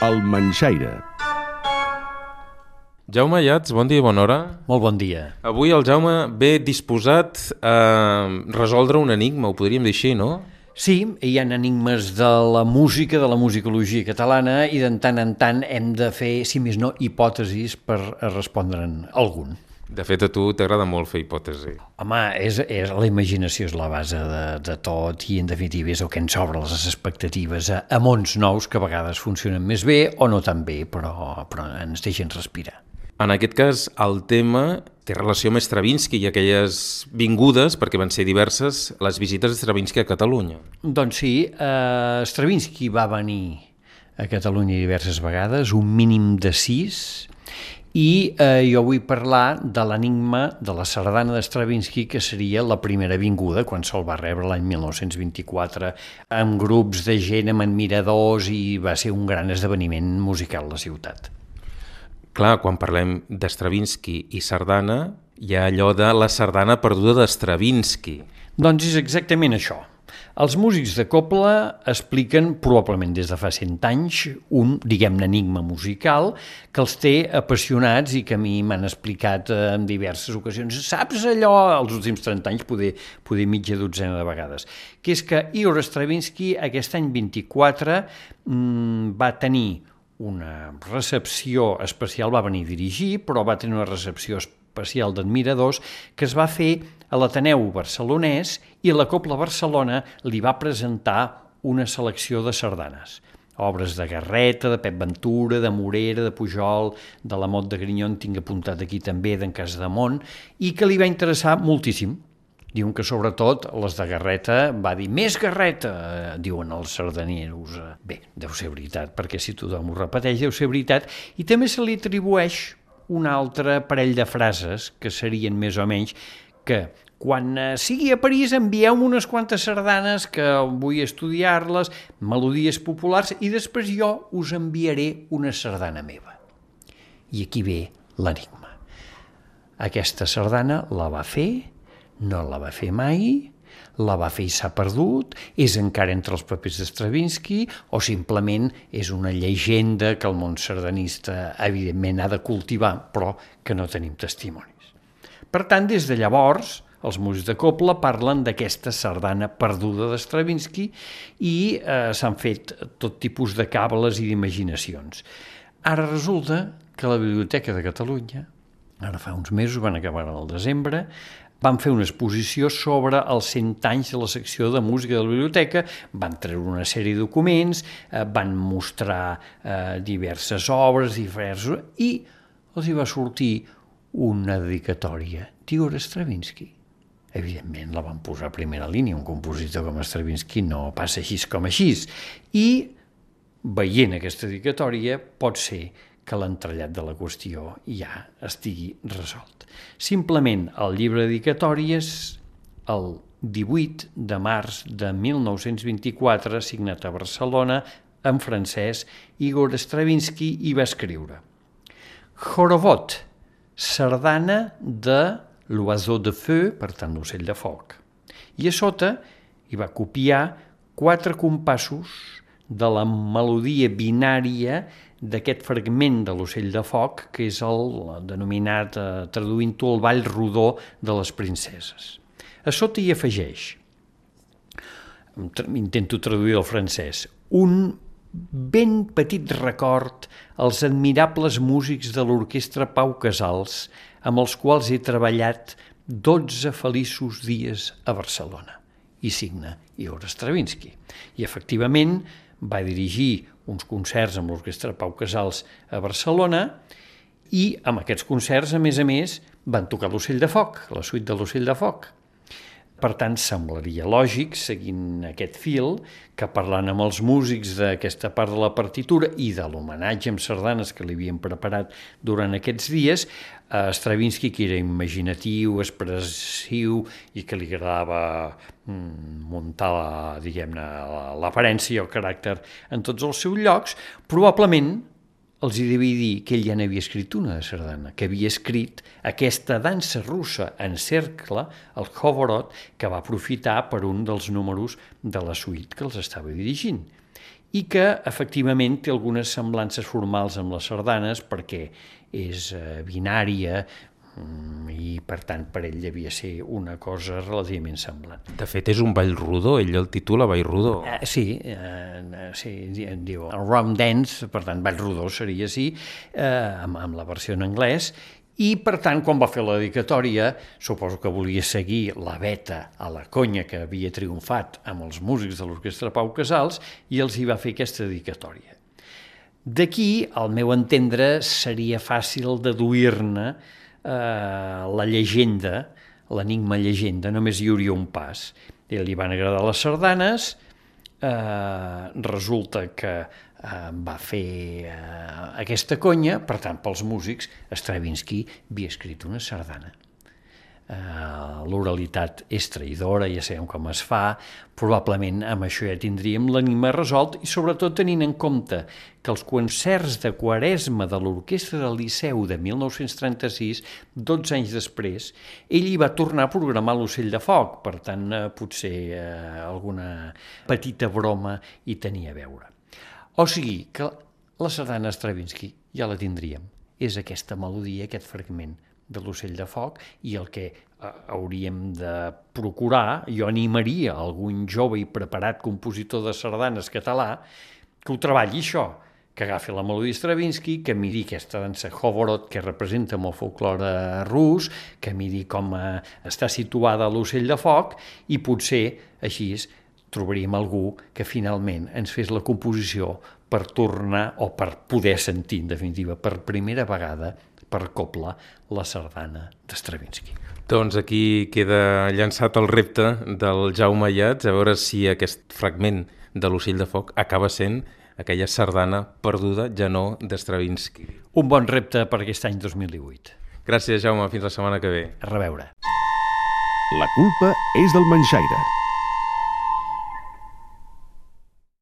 El Manxaire. Jaume Iats, bon dia i bona hora. Molt bon dia. Avui el Jaume ve disposat a resoldre un enigma, ho podríem dir així, no? Sí, hi ha enigmes de la música, de la musicologia catalana, i de tant en tant hem de fer, si més no, hipòtesis per respondre'n algun. De fet, a tu t'agrada molt fer hipòtesi. Home, és, és, la imaginació és la base de, de tot i, en definitiva, és el que ens obre les expectatives a, a mons nous que a vegades funcionen més bé o no tan bé, però, però ens deixen respirar. En aquest cas, el tema té relació amb Stravinsky i aquelles vingudes, perquè van ser diverses, les visites de Stravinsky a Catalunya. Doncs sí, eh, Stravinsky va venir a Catalunya diverses vegades, un mínim de sis, i eh, jo vull parlar de l'enigma de la sardana de Stravinsky, que seria la primera vinguda, quan se'l va rebre l'any 1924, amb grups de gent, amb admiradors, i va ser un gran esdeveniment musical a la ciutat. Clar, quan parlem d'Stravinsky i sardana, hi ha allò de la sardana perduda d'Stravinsky. Doncs és exactament això. Els músics de copla expliquen, probablement des de fa cent anys, un, diguem-ne, enigma musical que els té apassionats i que a mi m'han explicat en diverses ocasions. Saps allò, als últims 30 anys, poder, poder mitja dotzena de vegades, que és que Igor Stravinsky aquest any 24 mmm, va tenir una recepció especial, va venir a dirigir, però va tenir una recepció especial d'admiradors que es va fer a l'Ateneu barcelonès i la Copla Barcelona li va presentar una selecció de sardanes obres de Garreta, de Pep Ventura, de Morera, de Pujol, de la Mot de Grinyon, tinc apuntat aquí també, d'en Casademont, i que li va interessar moltíssim. Diuen que sobretot les de Garreta va dir més Garreta, diuen els sardaneros. Bé, deu ser veritat, perquè si tothom ho repeteix deu ser veritat, i també se li atribueix un altre parell de frases que serien més o menys que quan eh, sigui a París envieu unes quantes sardanes que vull estudiar-les, melodies populars, i després jo us enviaré una sardana meva. I aquí ve l'enigma. Aquesta sardana la va fer, no la va fer mai, la va fer i s'ha perdut, és encara entre els papers d'Estravinsky o simplement és una llegenda que el món sardanista evidentment ha de cultivar, però que no tenim testimonis. Per tant, des de llavors, els músics de Copla parlen d'aquesta sardana perduda d'Estravinsky i eh, s'han fet tot tipus de cables i d'imaginacions. Ara resulta que la Biblioteca de Catalunya, ara fa uns mesos, van acabar al desembre, van fer una exposició sobre els 100 anys de la secció de música de la biblioteca, van treure una sèrie de documents, eh, van mostrar eh, diverses obres, diversos, i els hi va sortir una dedicatòria d'Igor Stravinsky. Evidentment la van posar a primera línia, un compositor com Stravinsky no passa així com així. I veient aquesta dedicatòria pot ser que l'entrellat de la qüestió ja estigui resolt. Simplement, el llibre de dedicatòries, el 18 de març de 1924, signat a Barcelona, en francès, Igor Stravinsky hi va escriure Jorovot, sardana de l'oiseau de feu, per tant l'ocell de foc. I a sota hi va copiar quatre compassos de la melodia binària d'aquest fragment de l'ocell de foc, que és el denominat, eh, traduint-ho, el ball rodó de les princeses. A sota hi afegeix, intento traduir el francès, un ben petit record als admirables músics de l'orquestra Pau Casals, amb els quals he treballat 12 feliços dies a Barcelona. I signa Igor Stravinsky. I efectivament va dirigir uns concerts amb l'Orquestra Pau Casals a Barcelona i amb aquests concerts, a més a més, van tocar l'Ocell de Foc, la suite de l'Ocell de Foc. Per tant, semblaria lògic, seguint aquest fil, que parlant amb els músics d'aquesta part de la partitura i de l'homenatge amb sardanes que li havien preparat durant aquests dies, a Stravinsky, que era imaginatiu, expressiu i que li agradava mm, muntar diguem-ne l'aparència i el caràcter en tots els seus llocs, probablement els hi devia dir que ell ja n'havia escrit una de sardana, que havia escrit aquesta dansa russa en cercle, el Hovorot, que va aprofitar per un dels números de la suite que els estava dirigint. I que efectivament té algunes semblances formals amb les sardanes perquè és eh, binària, i per tant per ell devia ser una cosa relativament semblant. De fet és un ball rodó, ell el titula Ball rodó. Uh, sí, uh, sí, diu el Rom Dance, per tant ball rodó seria així, uh, amb, amb la versió en anglès, i, per tant, quan va fer la dedicatòria, suposo que volia seguir la beta a la conya que havia triomfat amb els músics de l'Orquestra Pau Casals i els hi va fer aquesta dedicatòria. D'aquí, al meu entendre, seria fàcil deduir-ne eh, la llegenda, l'enigma llegenda, només hi hauria un pas. I li van agradar les sardanes, eh, resulta que eh, va fer eh, aquesta conya, per tant, pels músics, Stravinsky havia escrit una sardana eh, l'oralitat és traïdora, ja sabem com es fa, probablement amb això ja tindríem l'anima resolt i sobretot tenint en compte que els concerts de Quaresma de l'Orquestra del Liceu de 1936, 12 anys després, ell hi va tornar a programar l'Ocell de Foc, per tant, eh, potser eh, alguna petita broma hi tenia a veure. O sigui que la sardana Stravinsky ja la tindríem. És aquesta melodia, aquest fragment de l'ocell de foc i el que eh, hauríem de procurar, jo animaria algun jove i preparat compositor de sardanes català que ho treballi això, que agafi la melodia Stravinsky, que miri aquesta dansa Hovorot que representa amb el folklore rus, que miri com eh, està situada l'ocell de foc i potser així trobaríem algú que finalment ens fes la composició per tornar o per poder sentir, en definitiva, per primera vegada per copla la sardana d'Estravinsky. Doncs aquí queda llançat el repte del Jaume Iats, a veure si aquest fragment de l'Ocell de Foc acaba sent aquella sardana perduda, ja no d'Estravinsky. Un bon repte per aquest any 2018. Gràcies, Jaume. Fins la setmana que ve. A reveure. La culpa és del Manxaire.